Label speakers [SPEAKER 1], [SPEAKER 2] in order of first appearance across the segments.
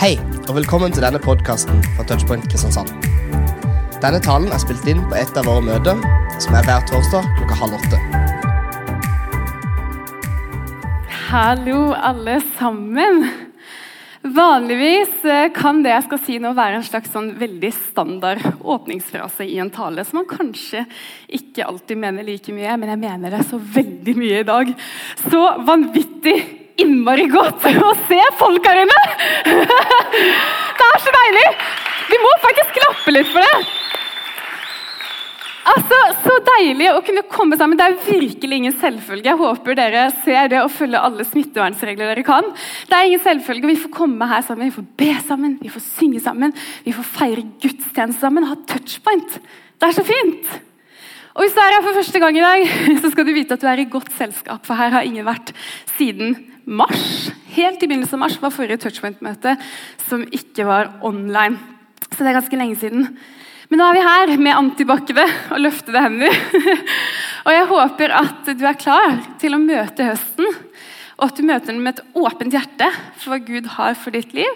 [SPEAKER 1] Hei, og velkommen til denne podkasten fra Touchpoint Kristiansand. Denne talen er spilt inn på et av våre møter, som er hver torsdag klokka halv åtte.
[SPEAKER 2] Hallo, alle sammen. Vanligvis eh, kan det jeg skal si nå være en slags sånn veldig standard åpningsfrase i en tale, som man kanskje ikke alltid mener like mye, men jeg mener det så veldig mye i dag. Så vanvittig innmari godt å se folk her inne! Det er så deilig! Vi må faktisk klappe litt for det. Altså, Så deilig å kunne komme sammen. Det er virkelig ingen selvfølge. Jeg håper dere ser det og følger alle smittevernregler dere kan. Det er ingen selvfølge. Vi får komme her sammen, vi får be sammen, vi får synge sammen. Vi får feire gudstjeneste sammen, ha touchpoint. Det er så fint! Og Hvis du er her for første gang i dag, så skal du vite at du er i godt selskap. For her har ingen vært siden mars. Helt i begynnelsen av mars var forrige touchpoint-møte som ikke var online. Så det er ganske lenge siden. Men nå er vi her med antibac-ene og løftede hender. og jeg håper at du er klar til å møte høsten, og at du møter den med et åpent hjerte for hva Gud har for ditt liv,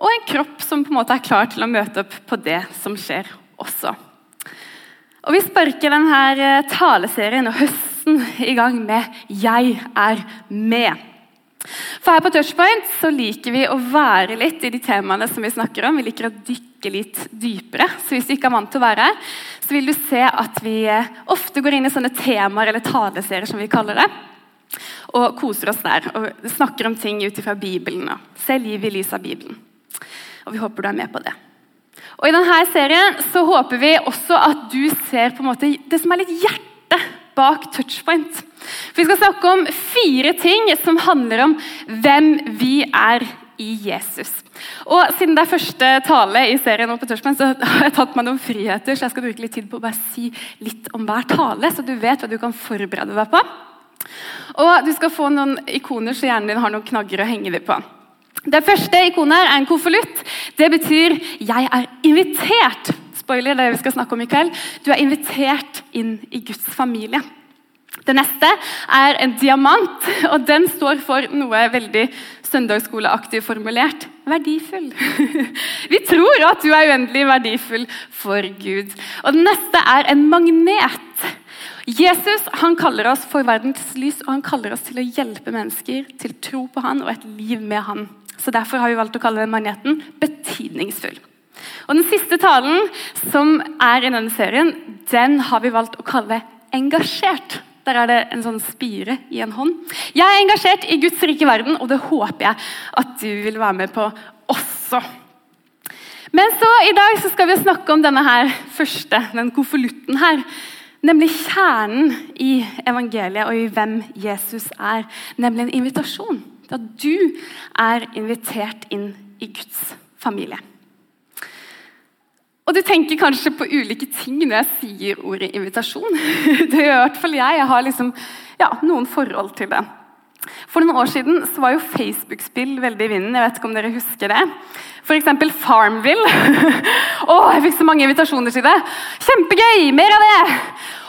[SPEAKER 2] og en kropp som på en måte er klar til å møte opp på det som skjer også. Og Vi sparker denne taleserien og høsten i gang med 'Jeg er med'. For her på Touchpoint så liker vi å være litt i de temaene som vi snakker om. Vi liker å dykke litt dypere. Så hvis du ikke er vant til å være her, så vil du se at vi eh, ofte går inn i sånne temaer eller taleserier, som vi kaller det. Og koser oss der. Og snakker om ting ut ifra Bibelen. Og ser livet i lys av Bibelen. Og vi håper du er med på det. Og I denne serien så håper vi også at du ser på en måte det som er litt hjertet bak touchpoint. For Vi skal snakke om fire ting som handler om hvem vi er i Jesus. Og Siden det er første tale i serien på Tørsmann, så har jeg tatt meg noen friheter, så jeg skal bruke litt tid på å bare si litt om hver tale, så du vet hva du kan forberede deg på. Og Du skal få noen ikoner, så hjernen din har noen knagger å henge dem på. Det første ikonet her er en konvolutt. Det betyr 'jeg er invitert' spoiler, det vi skal snakke om i kveld. Du er invitert inn i Guds familie. Det neste er en diamant, og den står for noe veldig søndagsskoleaktig formulert verdifull. Vi tror at du er uendelig verdifull for Gud. Og det neste er en magnet. Jesus han kaller oss for verdens lys, og han kaller oss til å hjelpe mennesker til tro på han og et liv med han. Så Derfor har vi valgt å kalle den magneten betydningsfull. Og Den siste talen som er i denne serien, den har vi valgt å kalle engasjert. Der er det en sånn spire i en hånd. Jeg er engasjert i Guds rike verden, og det håper jeg at du vil være med på også. Men så i dag så skal vi snakke om denne her første, den konvolutten her. Nemlig kjernen i evangeliet og i hvem Jesus er. Nemlig en invitasjon. At du er invitert inn i Guds familie. Og Du tenker kanskje på ulike ting når jeg sier ordet invitasjon. Det gjør i hvert fall jeg. Jeg har liksom, ja, noen forhold til det. For noen år siden så var jo Facebook-spill veldig i vinden. Jeg vet ikke om dere husker det. F.eks. Farmville. oh, jeg fikk så mange invitasjoner til det. Kjempegøy! Mer av det!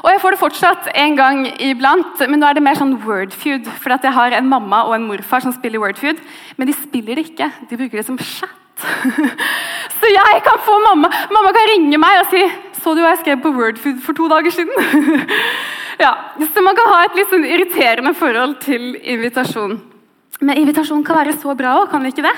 [SPEAKER 2] Og jeg får det fortsatt en gang iblant, men nå er det mer sånn Wordfeud. For jeg har en mamma og en morfar som spiller Wordfeud, men de spiller det ikke. De bruker det som chat. Så jeg kan få mamma Mamma kan ringe meg og si 'Så du hva jeg skrev på Wordfood for to dager siden?' ja, Så man kan ha et litt sånn irriterende forhold til invitasjon. Men invitasjon kan være så bra òg, kan det ikke det?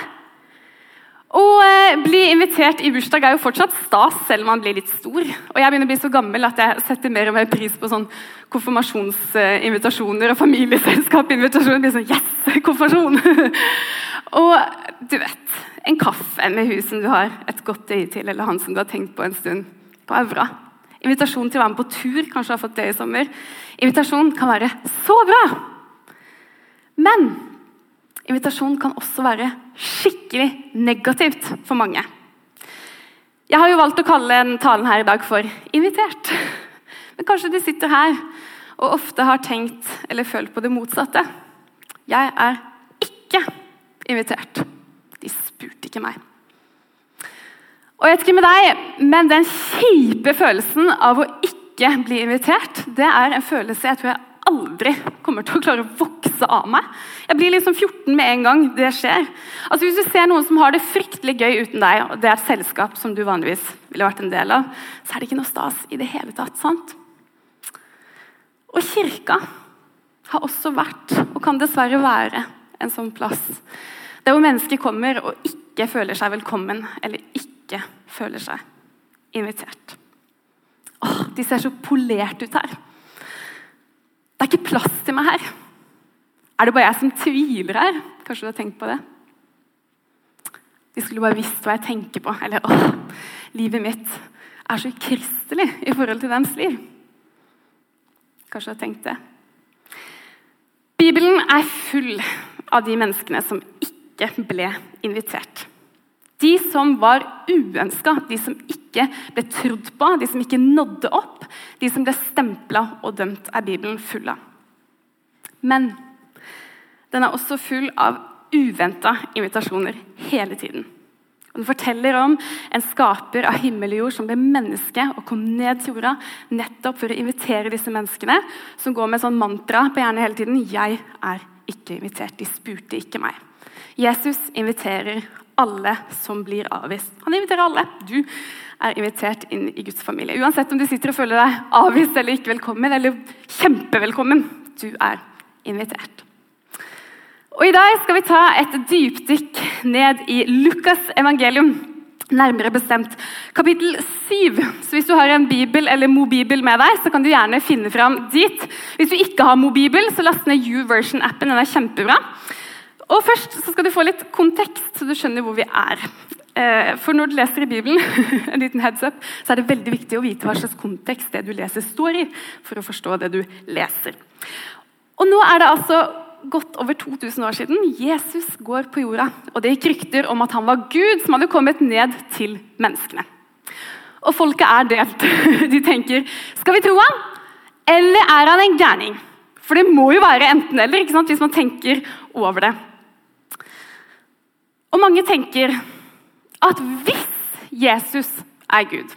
[SPEAKER 2] Å eh, bli invitert i bursdag er jo fortsatt stas, selv om man blir litt stor. Og jeg begynner å bli så gammel at jeg setter mer og mer pris på sånn konfirmasjonsinvitasjoner og familieselskapinvitasjoner. blir sånn, yes, konfirmasjon! og du vet en kaffe med hun som du har et godt øye til, eller han som du har tenkt på en stund, på Aura. Invitasjon til å være med på tur, kanskje du har fått det i sommer. Invitasjon kan være så bra! Men invitasjon kan også være skikkelig negativt for mange. Jeg har jo valgt å kalle denne talen her i dag for 'invitert'. Men kanskje du sitter her og ofte har tenkt eller følt på det motsatte. Jeg er ikke invitert De spurte ikke meg. Og jeg vet ikke med deg, men Den kjipe følelsen av å ikke bli invitert, det er en følelse jeg tror jeg aldri kommer til å klare å vokse av meg. Jeg blir liksom 14 med en gang det skjer. Altså Hvis du ser noen som har det fryktelig gøy uten deg, og det er et selskap som du vanligvis ville vært en del av, så er det ikke noe stas i det hele tatt. sant? Og kirka har også vært, og kan dessverre være, en sånn plass. Der hvor mennesker kommer og ikke føler seg velkommen, eller ikke føler seg invitert. Åh, De ser så polert ut her. Det er ikke plass til meg her. Er det bare jeg som tviler her? Kanskje du har tenkt på det? De skulle bare visst hva jeg tenker på. Eller åh, livet mitt er så ukristelig i forhold til deres liv. Kanskje du har tenkt det. Bibelen er full av de menneskene som ikke ble invitert. De som var uønska, de som ikke ble trodd på, de som ikke nådde opp, de som ble stempla og dømt, er Bibelen full av. Men den er også full av uventa invitasjoner hele tiden. Og den forteller om en skaper av himmel og jord som ble menneske og kom ned til jorda nettopp for å invitere disse menneskene, som går med sånn mantra på hjernen hele tiden 'Jeg er ikke invitert. De spurte ikke meg'. Jesus inviterer alle som blir avvist. Han inviterer alle. Du er invitert inn i Guds familie. Uansett om du sitter og føler deg avvist eller ikke velkommen, eller kjempevelkommen. Du er invitert. Og I dag skal vi ta et dypdykk ned i Lukas evangelium. Nærmere bestemt kapittel 7. Så Hvis du har en bibel eller Mobibel med deg, så kan du gjerne finne fram dit. Hvis du ikke har Mobibel, så last ned YouVersion-appen. Den er kjempebra. Og Først så skal du få litt kontekst, så du skjønner hvor vi er. Eh, for når du leser i Bibelen, en liten heads up, så er det veldig viktig å vite hva slags kontekst det du leser, står i, for å forstå det du leser. Og Nå er det altså gått over 2000 år siden Jesus går på jorda. Og det gikk rykter om at han var Gud som hadde kommet ned til menneskene. Og folket er delt. De tenker skal vi tro han, eller er han en gærning? For det må jo være enten-eller hvis man tenker over det. Og mange tenker at hvis Jesus er Gud,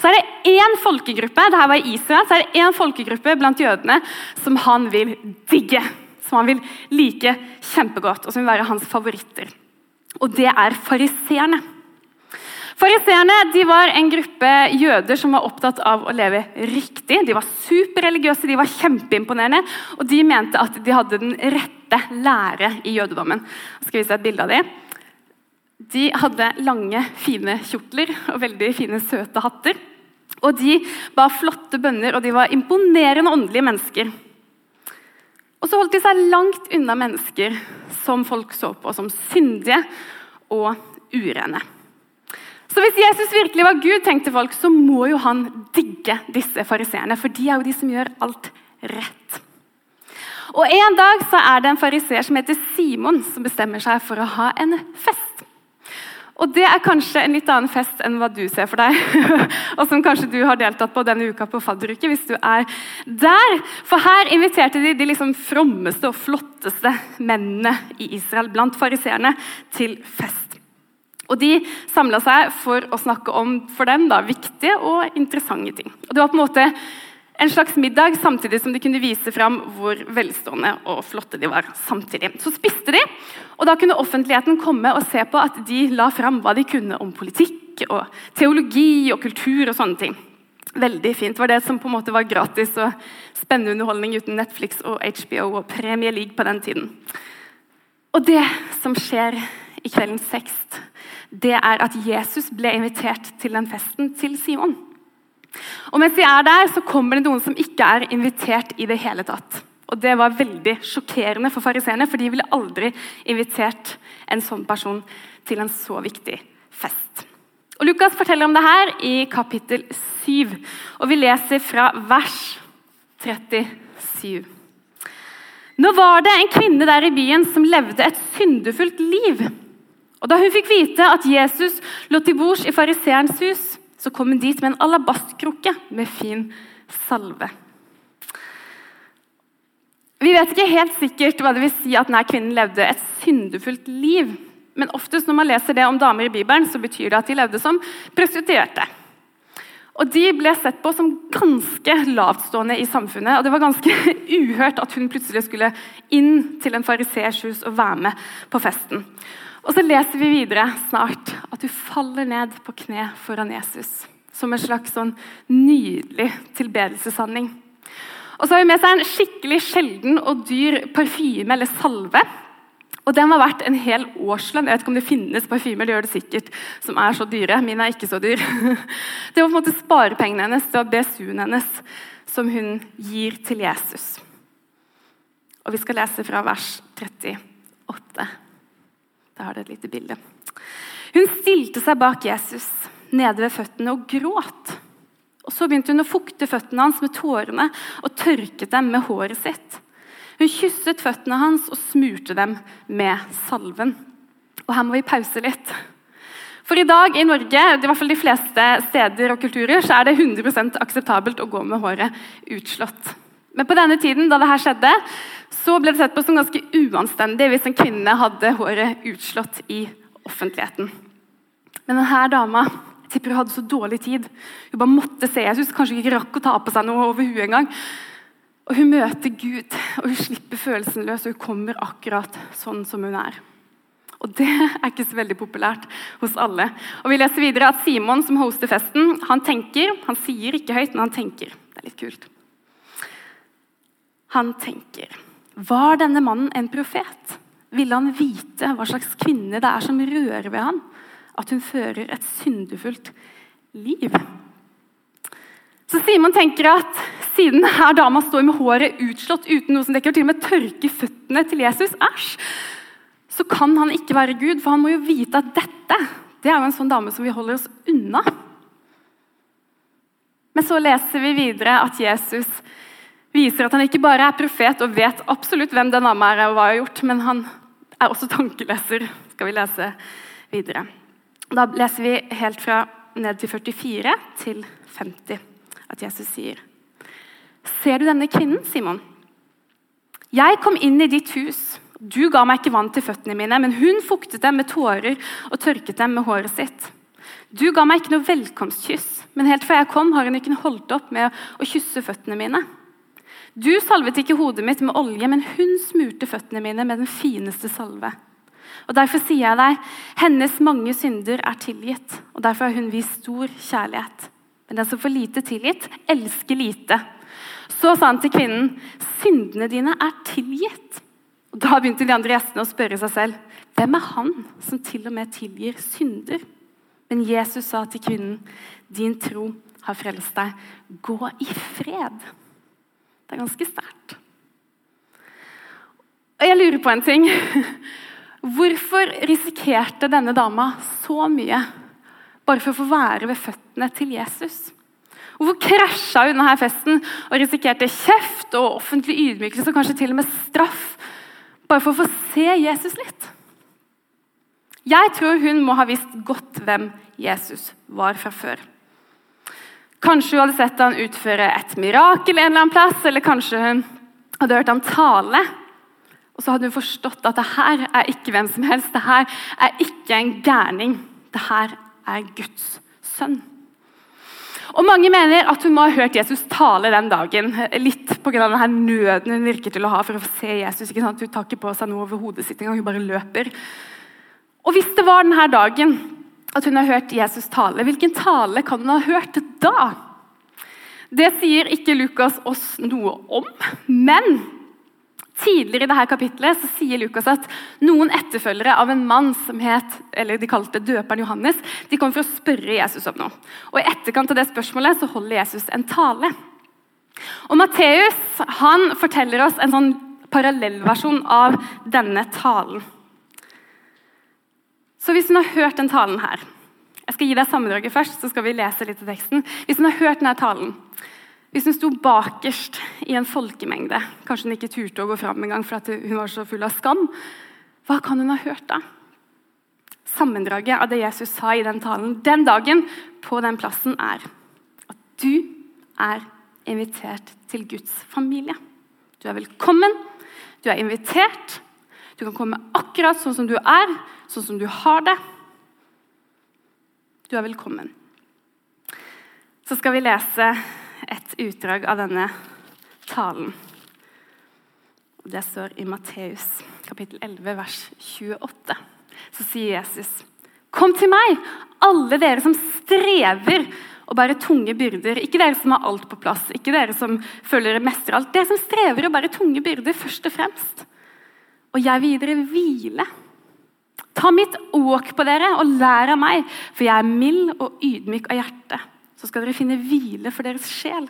[SPEAKER 2] så er det én folkegruppe dette var i Israel, så er det en folkegruppe blant jødene som han vil digge. Som han vil like kjempegodt, og som vil være hans favoritter. Og det er fariseerne. Fariseerne var en gruppe jøder som var opptatt av å leve riktig. De var superreligiøse, de var kjempeimponerende, og de mente at de hadde den rette lære i jødedommen. Jeg Skal vise et bilde av dem? De hadde lange, fine kjortler og veldig fine, søte hatter. Og De var flotte bønner, og de var imponerende åndelige mennesker. Og så holdt de seg langt unna mennesker som folk så på som syndige og urene. Så Hvis Jesus virkelig var Gud, tenkte folk, så må jo han digge disse fariseerne. For de er jo de som gjør alt rett. Og En dag så er det en fariseer som heter Simon, som bestemmer seg for å ha en fest. Og det er kanskje en litt annen fest enn hva du ser for deg. og som kanskje du har deltatt på denne uka på fadderuke, hvis du er der. For her inviterte de de liksom frommeste og flotteste mennene i Israel blant fariseerne til fest. Og De samla seg for å snakke om for dem da, viktige og interessante ting. Og Det var på en måte en slags middag, samtidig som de kunne vise fram hvor velstående og flotte de var. samtidig. Så spiste de, og da kunne offentligheten komme og se på at de la fram hva de kunne om politikk og teologi og kultur og sånne ting. Veldig fint. Det var det som på en måte var gratis og spennende underholdning uten Netflix og HBO og Premier League på den tiden. Og det som skjer i kveldens tekst, det er at Jesus ble invitert til den festen til Simon. Og Mens de er der, så kommer det noen som ikke er invitert i det hele tatt. Og Det var veldig sjokkerende for fariseerne, for de ville aldri invitert en sånn person til en så viktig fest. Og Lukas forteller om det her i kapittel 7, og vi leser fra vers 37. Nå var det en kvinne der i byen som levde et syndefullt liv. Og Da hun fikk vite at Jesus lå til bords i fariseerens hus, så kom hun dit med en alabastkrukke med fin salve. Vi vet ikke helt sikkert hva det vil si at denne kvinnen levde et syndefullt liv. Men oftest når man leser det om damer i Bibelen, så betyr det at de levde som prostituerte. Og De ble sett på som ganske lavtstående i samfunnet. og Det var ganske uhørt at hun plutselig skulle inn til en fariseers hus og være med på festen. Og så leser vi videre snart at hun faller ned på kne foran Jesus. Som en slags sånn nydelig tilbedelseshandling. Og så har hun med seg en skikkelig sjelden og dyr parfyme eller salve. Og Den var verdt en hel årslønn. Jeg vet ikke om det finnes parfymer det gjør det sikkert, som er så dyre. Mine er ikke så dyr. Det var på en måte sparepengene hennes, det var BSU-en hennes, som hun gir til Jesus. Og Vi skal lese fra vers 38. Da har dere et lite bilde. Hun stilte seg bak Jesus nede ved føttene og gråt. Og Så begynte hun å fukte føttene hans med tårene og tørket dem med håret sitt. Hun kysset føttene hans og smurte dem med salven. Og Her må vi pause litt. For i dag i Norge, i hvert fall de fleste steder og kulturer, så er det 100% akseptabelt å gå med håret utslått. Men på denne tiden da dette skjedde, så ble det sett på som ganske uanstendig hvis en kvinne hadde håret utslått i offentligheten. Men denne dama jeg tipper hun hadde så dårlig tid. Hun bare måtte se Jesus, kanskje hun ikke rakk å ta på seg noe over huet engang. Og Hun møter Gud, og hun slipper følelsen løs, og hun kommer akkurat sånn som hun er. Og Det er ikke så veldig populært hos alle. Og Vi leser videre at Simon, som hoster festen, han tenker. Han sier ikke høyt, men han tenker. Det er litt kult. Han tenker Var denne mannen en profet? Ville han vite hva slags kvinne det er som rører ved ham? At hun fører et syndefullt liv? Så Simon tenker at siden her dama står med håret utslått uten noe som dekker, til og med tørker føttene til Jesus, æsj, så kan han ikke være Gud, for han må jo vite at dette det er jo en sånn dame som vi holder oss unna. Men så leser vi videre at Jesus viser at han ikke bare er profet og vet absolutt hvem den dama er og hva hun har gjort, men han er også tankeleser. Skal vi lese videre. Da leser vi helt fra ned til 44 til 50 at Jesus sier Ser du denne kvinnen, Simon? Jeg kom inn i ditt hus. Du ga meg ikke vann til føttene mine, men hun fuktet dem med tårer og tørket dem med håret sitt. Du ga meg ikke noe velkomstkyss, men helt fra jeg kom, har hun ikke holdt opp med å kysse føttene mine. Du salvet ikke hodet mitt med olje, men hun smurte føttene mine med den fineste salve. Og Derfor sier jeg deg, hennes mange synder er tilgitt, og derfor har hun vist stor kjærlighet. Men den som får lite tilgitt, elsker lite. Så sa han til kvinnen, syndene dine er tilgitt. Og Da begynte de andre gjestene å spørre seg selv, hvem er han som til og med tilgir synder? Men Jesus sa til kvinnen, din tro har frelst deg. Gå i fred. Det er ganske sterkt. Og jeg lurer på en ting. Hvorfor risikerte denne dama så mye bare for å få være ved føttene til Jesus? Hvorfor krasja hun denne festen og risikerte kjeft og offentlig ydmykelse og kanskje til og med straff bare for å få se Jesus litt? Jeg tror hun må ha visst godt hvem Jesus var fra før. Kanskje hun hadde sett han utføre et mirakel en eller annen plass, eller kanskje hun hadde hørt han tale. Og så hadde hun forstått at det her er ikke hvem som helst. Det her er ikke en gærning. Det her er Guds sønn. Og Mange mener at hun må ha hørt Jesus tale den dagen. Litt pga. nøden hun virker til å ha for å se Jesus. Ikke sant? Hun tar ikke på seg noe over hodet sitt engang, hun bare løper. Og Hvis det var denne dagen at hun har hørt Jesus tale, hvilken tale kan hun ha hørt da? Det sier ikke Lukas oss noe om, men Tidligere i dette kapitlet så sier Lukas at noen etterfølgere av en mann som het, eller de kalte døperen Johannes, de kom for å spørre Jesus om noe. Og I etterkant av det spørsmålet så holder Jesus en tale. Og Matteus han forteller oss en sånn parallellversjon av denne talen. Så hvis hun har hørt den talen her Jeg skal gi deg sammendraget først, så skal vi lese litt av teksten. Hvis hun har hørt denne talen, hvis hun sto bakerst i en folkemengde, kanskje hun ikke turte å gå fram engang fordi hun var så full av skam, hva kan hun ha hørt da? Sammendraget av det Jesus sa i den talen den dagen på den plassen, er at du er invitert til Guds familie. Du er velkommen, du er invitert. Du kan komme akkurat sånn som du er, sånn som du har det. Du er velkommen. Så skal vi lese et utdrag av denne talen Det står i Matteus kapittel 11, vers 28. Så sier Jesus, 'Kom til meg, alle dere som strever og bærer tunge byrder.' Ikke dere som har alt på plass, ikke dere som føler dere mestrer alt. Dere som strever og bærer tunge byrder, først og fremst. Og jeg vil gi dere hvile. Ta mitt åk på dere og lær av meg, for jeg er mild og ydmyk av hjerte. Så skal dere finne hvile for deres sjel.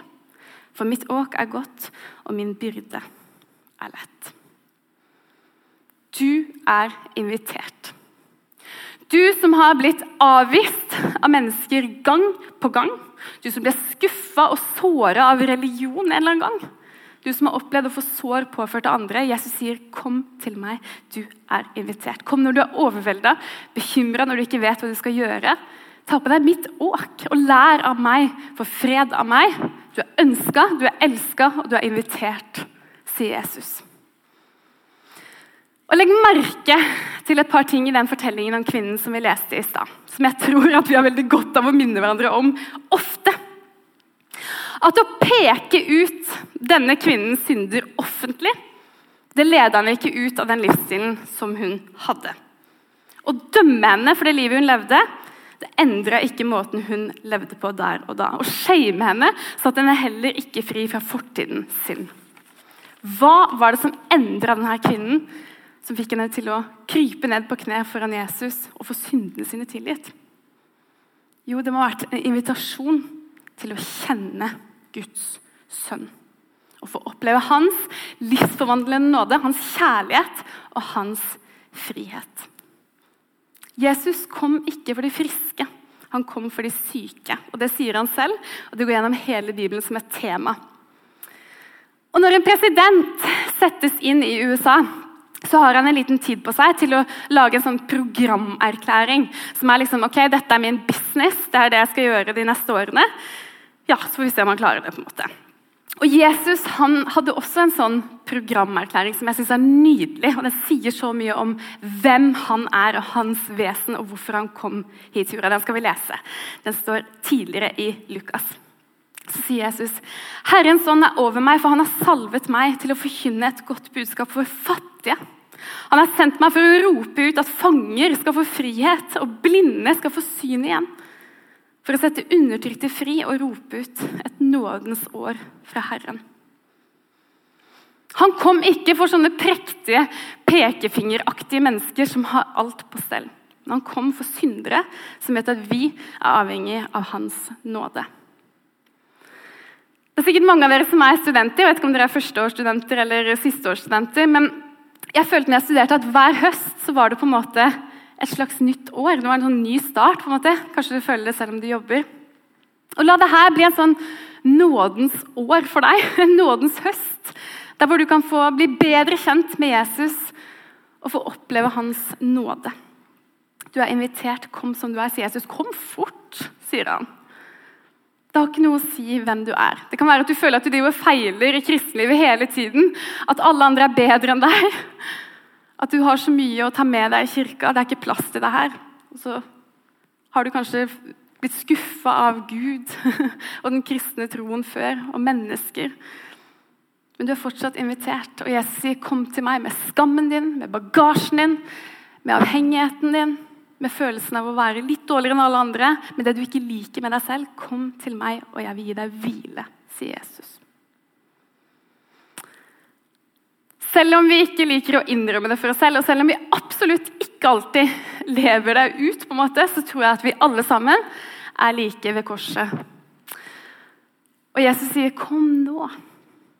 [SPEAKER 2] For mitt åk er godt, og min byrde er lett. Du er invitert. Du som har blitt avvist av mennesker gang på gang. Du som ble skuffa og såra av religion en eller annen gang. Du som har opplevd å få sår påført av andre. Jesus sier, 'Kom til meg, du er invitert'. Kom når du er overvelda, bekymra når du ikke vet hva du skal gjøre. Ta på deg mitt åk og lær av meg, for fred av meg. Du er ønska, du er elska, og du er invitert, sier Jesus. Og Legg merke til et par ting i den fortellingen om kvinnen som vi leste i stad. Som jeg tror at vi har veldig godt av å minne hverandre om ofte. At å peke ut denne kvinnens synder offentlig, det leda henne ikke ut av den livsstilen som hun hadde. Å dømme henne for det livet hun levde, det endra ikke måten hun levde på der og da. Å shame henne satte henne heller ikke fri fra fortiden sin. Hva var det som endra denne kvinnen, som fikk henne til å krype ned på kne foran Jesus og få syndene sine tilgitt? Jo, det må ha vært en invitasjon til å kjenne Guds sønn. Å få oppleve hans livsforvandlende nåde, hans kjærlighet og hans frihet. Jesus kom ikke for de friske, han kom for de syke. Og Det sier han selv, og det går gjennom hele Bibelen som et tema. Og Når en president settes inn i USA, så har han en liten tid på seg til å lage en sånn programerklæring. Som er liksom ok, dette er min business, det er det jeg skal gjøre de neste årene. Ja, Så får vi se om han klarer det. på en måte. Og Jesus han hadde også en sånn programerklæring som jeg synes er nydelig. og Den sier så mye om hvem han er og hans vesen, og hvorfor han kom hit til. Den skal vi lese. Den står tidligere i Lukas. Så sier Jesus, 'Herrens ånd er over meg, for han har salvet meg til å forkynne et godt budskap for fattige.' Han har sendt meg for å rope ut at fanger skal få frihet, og blinde skal få syn igjen for å sette undertrykte fri og rope ut et nådens år fra Herren. Han kom ikke for sånne prektige, pekefingeraktige mennesker som har alt på stell. Men han kom for syndere som vet at vi er avhengig av hans nåde. Det er sikkert mange av dere som er studenter. Jeg vet ikke om dere er førsteårsstudenter eller sisteårsstudenter, men jeg følte når jeg studerte at hver høst så var det på en måte et slags nytt år. Det var en sånn ny start. på en måte. Kanskje du føler det selv om du jobber. Og La det her bli en sånn nådens år for deg. En nådens høst. Der hvor du kan få bli bedre kjent med Jesus og få oppleve hans nåde. Du er invitert. Kom som du er, sier Jesus. Kom fort, sier han. Det har ikke noe å si hvem du er. Det kan være at du føler at du driver feiler i kristenlivet hele tiden. At alle andre er bedre enn deg. At du har så mye å ta med deg i kirka. Det er ikke plass til det her. Og så har du kanskje blitt skuffa av Gud og den kristne troen før, og mennesker. Men du er fortsatt invitert, og Jesus sier, 'Kom til meg med skammen din, med bagasjen din, med avhengigheten din, med følelsen av å være litt dårligere enn alle andre, med det du ikke liker med deg selv. Kom til meg, og jeg vil gi deg hvile', sier Jesus. Selv om vi ikke liker å innrømme det for oss selv, og selv om vi absolutt ikke alltid lever det ut, på en måte, så tror jeg at vi alle sammen er like ved korset. Og Jesus sier, 'Kom nå.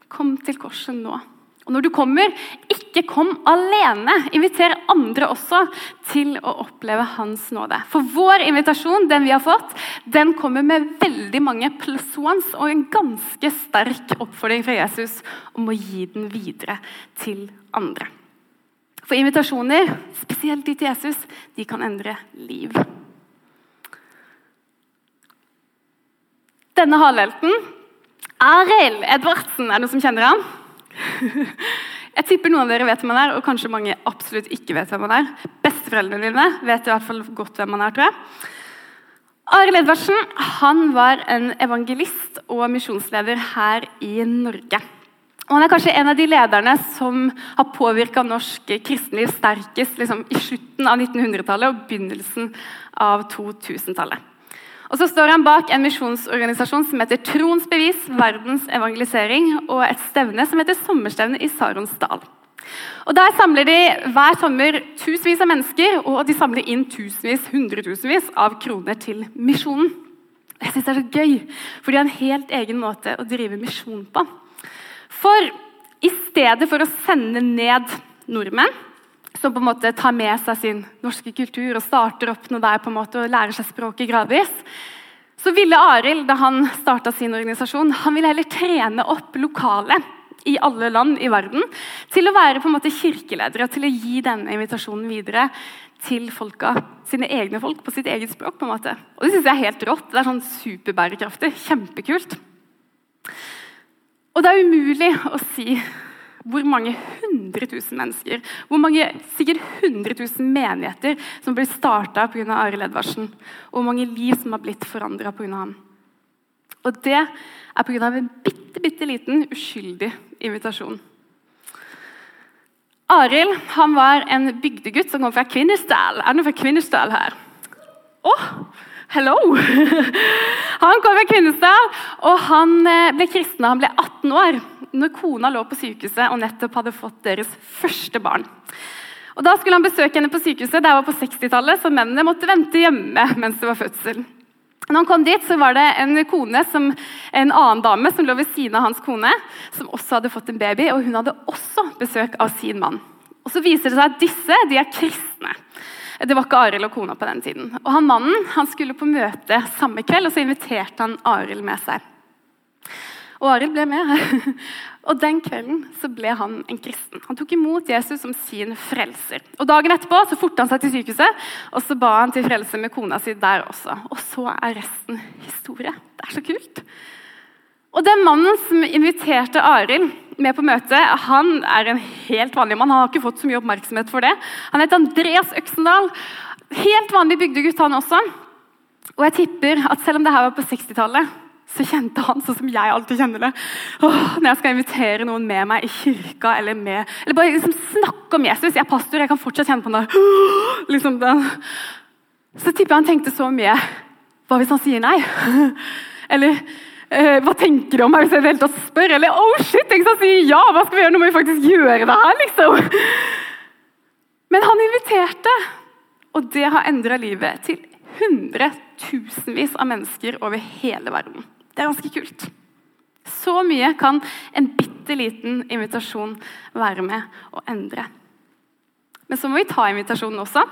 [SPEAKER 2] Kom til korset nå.' Og når du kommer, ikke kom alene. Inviter andre også til å oppleve Hans nåde. For vår invitasjon, den vi har fått, den kommer med veldig mange pluss ones og en ganske sterk oppfordring fra Jesus om å gi den videre til andre. For invitasjoner, spesielt de til Jesus, de kan endre liv. Denne halvhelten, Arild Edvardsen, er det noen som kjenner ham? Jeg tipper noen av dere vet hvem han er, og kanskje mange absolutt ikke vet hvem han er. Besteforeldrene dine vet i hvert fall godt hvem han er, tror jeg. Arild Edvardsen han var en evangelist og misjonsleder her i Norge. Og han er kanskje en av de lederne som har påvirka norsk kristenliv sterkest liksom, i slutten av 1900-tallet og begynnelsen av 2000-tallet. Og så står han bak en misjonsorganisasjon som heter Troens bevis, verdens evangelisering, og et stevne som heter Sommerstevne i Saronsdal. Og Der samler de hver sommer tusenvis av mennesker, og de samler inn tusenvis, hundretusenvis av kroner til misjonen. Jeg synes Det er så gøy, for de har en helt egen måte å drive misjon på. For i stedet for å sende ned nordmenn som på en måte tar med seg sin norske kultur og starter opp noe der på en måte og lærer seg språket gradvis, så ville Arild da han starta sin organisasjon, han ville heller trene opp lokale i alle land i verden til å være på en måte kirkeledere og til å gi denne invitasjonen videre til folka, sine egne folk på sitt eget språk. på en måte. Og Det syns jeg er helt rått. Det er sånn superbærekraftig. Kjempekult. Og det er umulig å si hvor mange hundre tusen mennesker, hvor mange, sikkert hundre tusen menigheter som ble starta pga. Arild Edvardsen, og hvor mange liv som har blitt forandra pga. ham. Og det er pga. en bitte, bitte liten, uskyldig invitasjon. Arild han var en bygdegutt som kom fra Kvinesdal. Er det noen fra Kvinesdal her? Å, oh, hello! Han kom fra Kvinesdal, og han eh, ble kristen da han ble 18 år når kona lå på sykehuset og nettopp hadde fått deres første barn. Og Da skulle han besøke henne på sykehuset, det var på 60-tallet, så mennene måtte vente hjemme mens det var fødsel. Når han kom dit, så var det en kone som, en annen dame som lå ved siden av hans kone, som også hadde fått en baby, og hun hadde også besøk av sin mann. Og Så viser det seg at disse de er kristne. Det var ikke Arild og kona på den tiden. Og han Mannen han skulle på møte samme kveld, og så inviterte han Arild med seg. Og Arild ble med. Og Den kvelden så ble han en kristen. Han tok imot Jesus som sin frelser. Og Dagen etterpå så forta han seg til sykehuset og så ba han til frelse med kona si der også. Og så er resten historie. Det er så kult. Og Den mannen som inviterte Arild med på møtet, han er en helt vanlig mann. Han har ikke fått så mye oppmerksomhet for det. Han heter Andreas Øksendal. Helt vanlig bygdegutt, han også. Og jeg tipper at selv om det her var på 60-tallet, så kjente han sånn som jeg alltid kjenner det. Åh, når jeg skal invitere noen med meg i kirka eller, med, eller bare liksom snakke om Jesus Jeg er pastor, jeg kan fortsatt kjenne på den liksom den. Så tipper jeg han tenkte så mye Hva hvis han sier nei? Eller eh, hva tenker du om meg hvis jeg i det hele tatt spør? Eller oh shit, tenk hvis han sier ja! Hva skal vi gjøre? Nå må vi faktisk gjøre det her, liksom. Men han inviterte, og det har endra livet til hundretusenvis av mennesker over hele verden. Det er ganske kult. Så mye kan en bitte liten invitasjon være med å endre. Men så må vi ta invitasjonen også,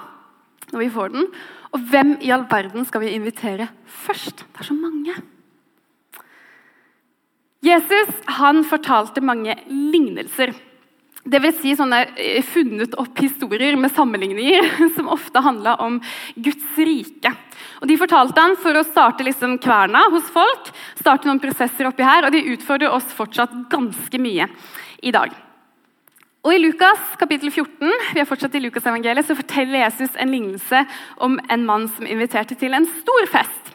[SPEAKER 2] når vi får den. Og hvem i all verden skal vi invitere først? Det er så mange. Jesus han fortalte mange lignelser. Det vil si sånne eh, funnet opp historier med sammenligninger som ofte handla om Guds rike. Og De fortalte han for å starte liksom kverna hos folk, starte noen prosesser oppi her, og de utfordrer oss fortsatt ganske mye i dag. Og I Lukas kapittel 14 vi er fortsatt i Lukas evangeliet, så forteller Jesus en lignelse om en mann som inviterte til en stor fest.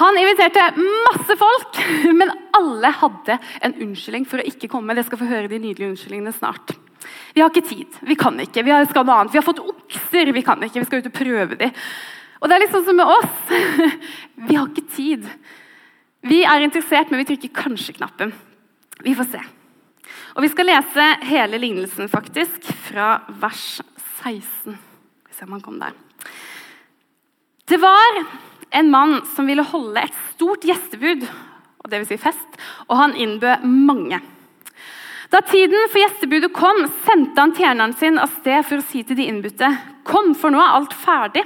[SPEAKER 2] Han inviterte masse folk, men alle hadde en unnskyldning for å ikke komme. Dere skal få høre de nydelige unnskyldningene snart. Vi har ikke tid, vi kan ikke, vi skal noe annet. Vi har fått okser, vi kan ikke, vi skal ut og prøve dem. Og det er litt sånn som med oss. Vi har ikke tid. Vi er interessert, men vi trykker kanskje-knappen. Vi får se. Og Vi skal lese hele lignelsen faktisk, fra vers 16. Vi ser om han kom der. Det var en mann som ville holde et stort gjestebud, og vil si fest, og han innbød mange. Da tiden for gjestebudet kom, sendte han tjeneren sin av sted for å si til de innbudte Kom, for nå er alt ferdig.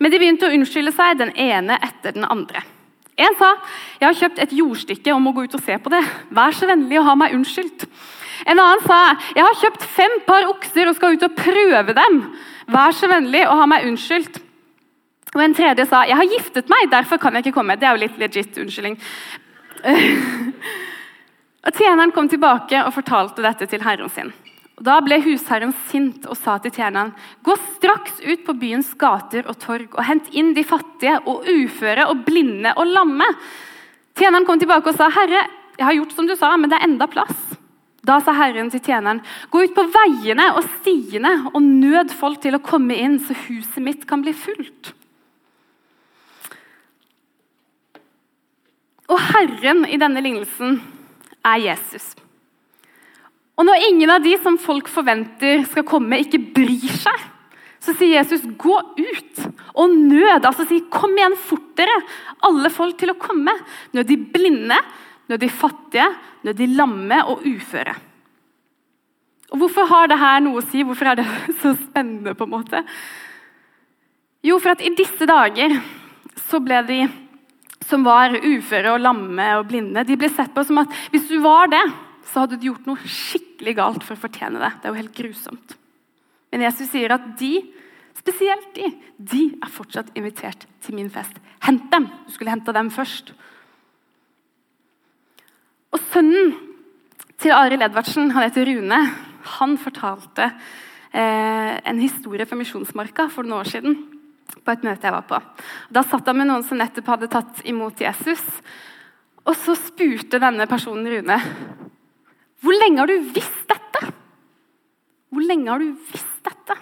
[SPEAKER 2] Men de begynte å unnskylde seg, den ene etter den andre. En sa jeg har kjøpt et jordstykke og må gå ut og se på det. Vær så vennlig å ha meg unnskyldt. En annen sa jeg har kjøpt fem par okser og skal ut og prøve dem. Vær så vennlig å ha meg unnskyldt. Og En tredje sa jeg har giftet meg, derfor kan jeg ikke komme. Det er jo litt legit unnskyldning. og Tjeneren kom tilbake og fortalte dette til herren sin. Og Da ble husherren sint og sa til tjeneren.: Gå straks ut på byens gater og torg og hent inn de fattige og uføre og blinde og lamme. Tjeneren kom tilbake og sa, 'Herre, jeg har gjort som du sa, men det er enda plass.' Da sa Herren til tjeneren, gå ut på veiene og stiene og nød folk til å komme inn, så huset mitt kan bli fullt. Og Herren i denne lignelsen er Jesus. Og når ingen av de som folk forventer skal komme, ikke bryr seg, så sier Jesus 'gå ut' og nød. Altså sier 'kom igjen fortere', alle folk til å komme. Nød de blinde, nød de fattige, nød de lamme og uføre. Og Hvorfor har det her noe å si? Hvorfor er det så spennende? på en måte? Jo, for at i disse dager så ble de som var uføre og lamme og blinde, de ble sett på som at hvis du var det, så hadde du gjort noe skikkelig galt for å fortjene det. Det er jo helt grusomt. Men Jesus sier at de, spesielt de, de er fortsatt invitert til min fest. Hent dem! Du skulle henta dem først. Og sønnen til Arild Edvardsen, han heter Rune, han fortalte eh, en historie fra Misjonsmarka for noen år siden. På et møte jeg var på. Da satt han med noen som nettopp hadde tatt imot Jesus. Og så spurte denne personen Rune hvor lenge har du visst dette? Hvor lenge har du visst dette?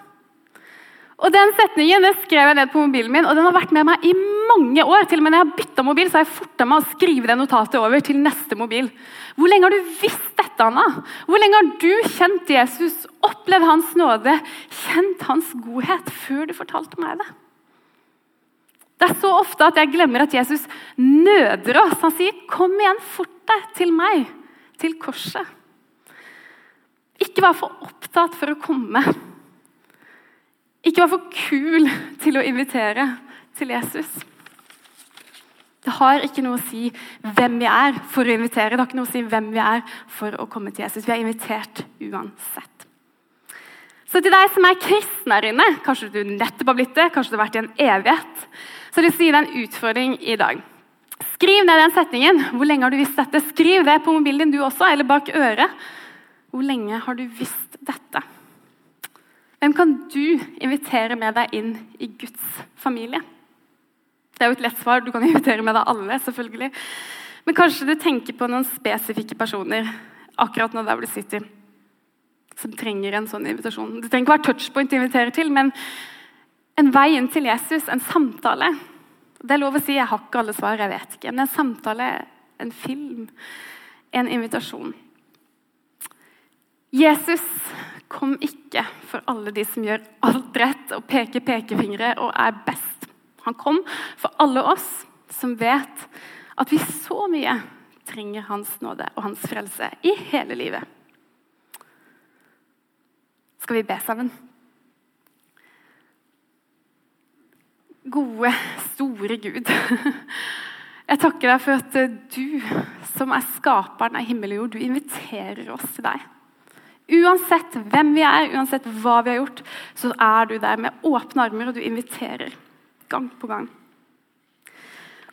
[SPEAKER 2] Og Den setningen det skrev jeg ned på mobilen min, og den har vært med meg i mange år. Til og med når jeg har bytta mobil, så har jeg forta meg å skrive det notatet over til neste mobil. Hvor lenge har du visst dette, Anna? Hvor lenge har du kjent Jesus, opplevd hans nåde, kjent hans godhet, før du fortalte meg det? Det er så ofte at jeg glemmer at Jesus nøder oss. Han sier, 'Kom igjen, fort deg til meg, til korset'. Ikke vær for opptatt for å komme. Ikke vær for kul til å invitere til Jesus. Det har ikke noe å si hvem vi er for å invitere. Det har ikke noe å si hvem vi er for å komme til Jesus. Vi er invitert uansett. Så til deg som er kristen her inne, kanskje du nettopp har blitt det, kanskje du har vært i en evighet, så vil jeg det deg en utfordring i dag. Skriv ned den setningen. Hvor lenge har du visst dette? Skriv det på mobilen din du også, eller bak øret. Hvor lenge har du visst dette? Hvem kan du invitere med deg inn i Guds familie? Det er jo et lett svar. Du kan invitere med deg alle. selvfølgelig. Men kanskje du tenker på noen spesifikke personer akkurat nå der hvor du sitter, som trenger en sånn invitasjon. Det trenger ikke være touchpoint å invitere til, men en vei inn til Jesus, en samtale. Det er lov å si jeg har ikke alle svar, jeg vet ikke. Men en samtale, en film, en invitasjon. Jesus kom ikke for alle de som gjør alt rett og peker pekefingre og er best. Han kom for alle oss som vet at vi så mye trenger Hans nåde og Hans frelse i hele livet. Skal vi be sammen? Gode, store Gud. Jeg takker deg for at du, som er skaperen av himmel og jord, du inviterer oss til deg. Uansett hvem vi er, uansett hva vi har gjort, så er du der med åpne armer, og du inviterer gang på gang.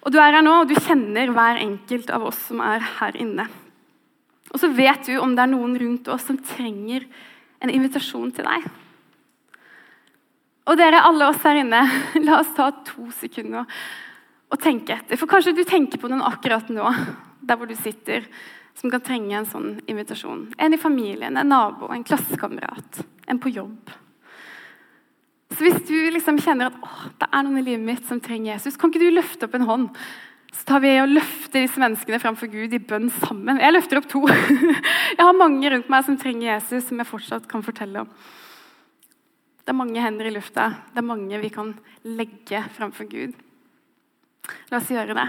[SPEAKER 2] Og Du er her nå, og du kjenner hver enkelt av oss som er her inne. Og så vet du om det er noen rundt oss som trenger en invitasjon til deg. Og dere, alle oss her inne, la oss ta to sekunder og tenke etter. For kanskje du tenker på noen akkurat nå, der hvor du sitter som kan trenge en sånn invitasjon. En i familien, en nabo, en klassekamerat, en på jobb. Så Hvis du liksom kjenner at åh, det er noen i livet mitt som trenger Jesus, kan ikke du løfte opp en hånd? Så tar vi og løfter disse menneskene framfor Gud i bønn sammen. Jeg løfter opp to. Jeg har mange rundt meg som trenger Jesus, som jeg fortsatt kan fortelle om. Det er mange hender i lufta. Det er mange vi kan legge framfor Gud. La oss gjøre det.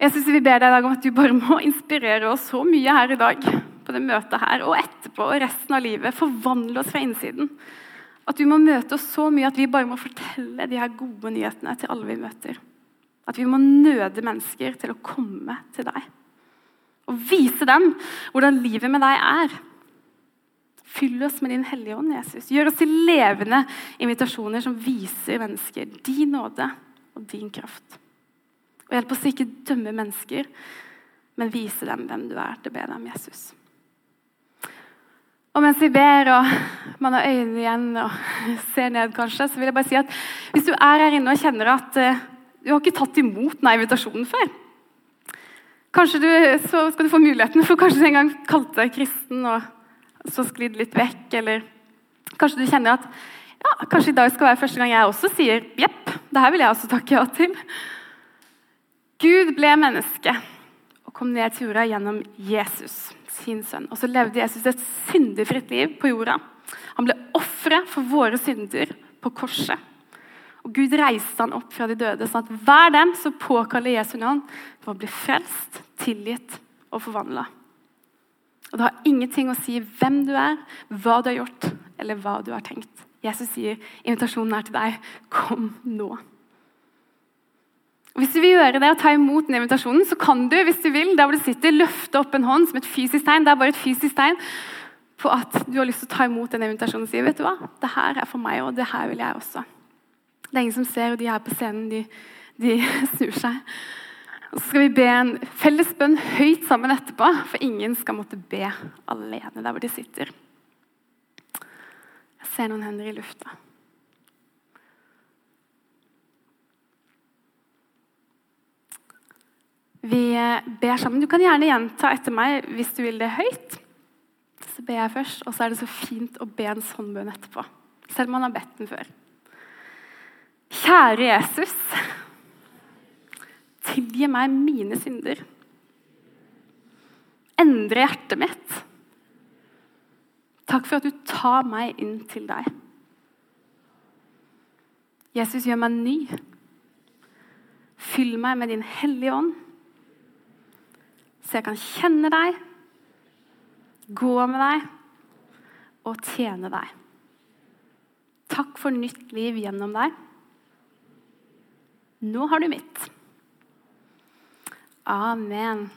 [SPEAKER 2] Jeg synes Vi ber deg i dag om at du bare må inspirere oss så mye her i dag på det møtet her, og etterpå og resten av livet. Forvandle oss fra innsiden. At du må møte oss så mye at vi bare må fortelle de her gode nyhetene til alle vi møter. At vi må nøde mennesker til å komme til deg. Og vise dem hvordan livet med deg er. Fyll oss med din Hellige Ånd, Jesus. Gjør oss til levende invitasjoner som viser mennesker din nåde og din kraft. Og hjelp oss ikke dømme mennesker, men vise dem hvem du er. til å be om Jesus. Og mens vi ber og man har øynene igjen og ser ned, kanskje, så vil jeg bare si at hvis du er her inne og kjenner at uh, du har ikke tatt imot denne invitasjonen før, Kanskje du, så skal du få muligheten, for kanskje du en gang kalte deg kristen og så sklidd litt vekk. Eller kanskje du kjenner at ja, kanskje i dag skal være første gang jeg også sier jepp, det her vil jeg også takke ja til. Gud ble menneske og kom ned til jorda gjennom Jesus, sin sønn. Og så levde Jesus et syndefritt liv på jorda. Han ble offeret for våre synder på korset. Og Gud reiste han opp fra de døde, sånn at hver den som påkaller Jesu navn, får bli frelst, tilgitt og forvandla. Og Det har ingenting å si hvem du er, hva du har gjort, eller hva du har tenkt. Jesus sier invitasjonen er til deg. Kom nå. Hvis du vil gjøre det og ta imot den invitasjonen, så kan du hvis du vil, der hvor du sitter, løfte opp en hånd som et fysisk tegn. Det er bare et fysisk tegn på at du har lyst til å ta imot den invitasjonen og si vet du hva, det her er for meg, og det her vil jeg også. Det er ingen som ser, og de her på scenen de, de snur seg. Så skal vi be en felles bønn høyt sammen etterpå, for ingen skal måtte be alene der hvor de sitter. Jeg ser noen hender i lufta. Vi ber sammen. Du kan gjerne gjenta etter meg hvis du vil det høyt. Så ber jeg først, og så er det så fint å be en sånn bønn etterpå. Selv om man har bedt den før. Kjære Jesus. Tilgi meg mine synder. Endre hjertet mitt. Takk for at du tar meg inn til deg. Jesus, gjør meg ny. Fyll meg med din hellige ånd så jeg kan kjenne deg, gå med deg og tjene deg. Takk for nytt liv gjennom deg. Nå har du mitt. Amen.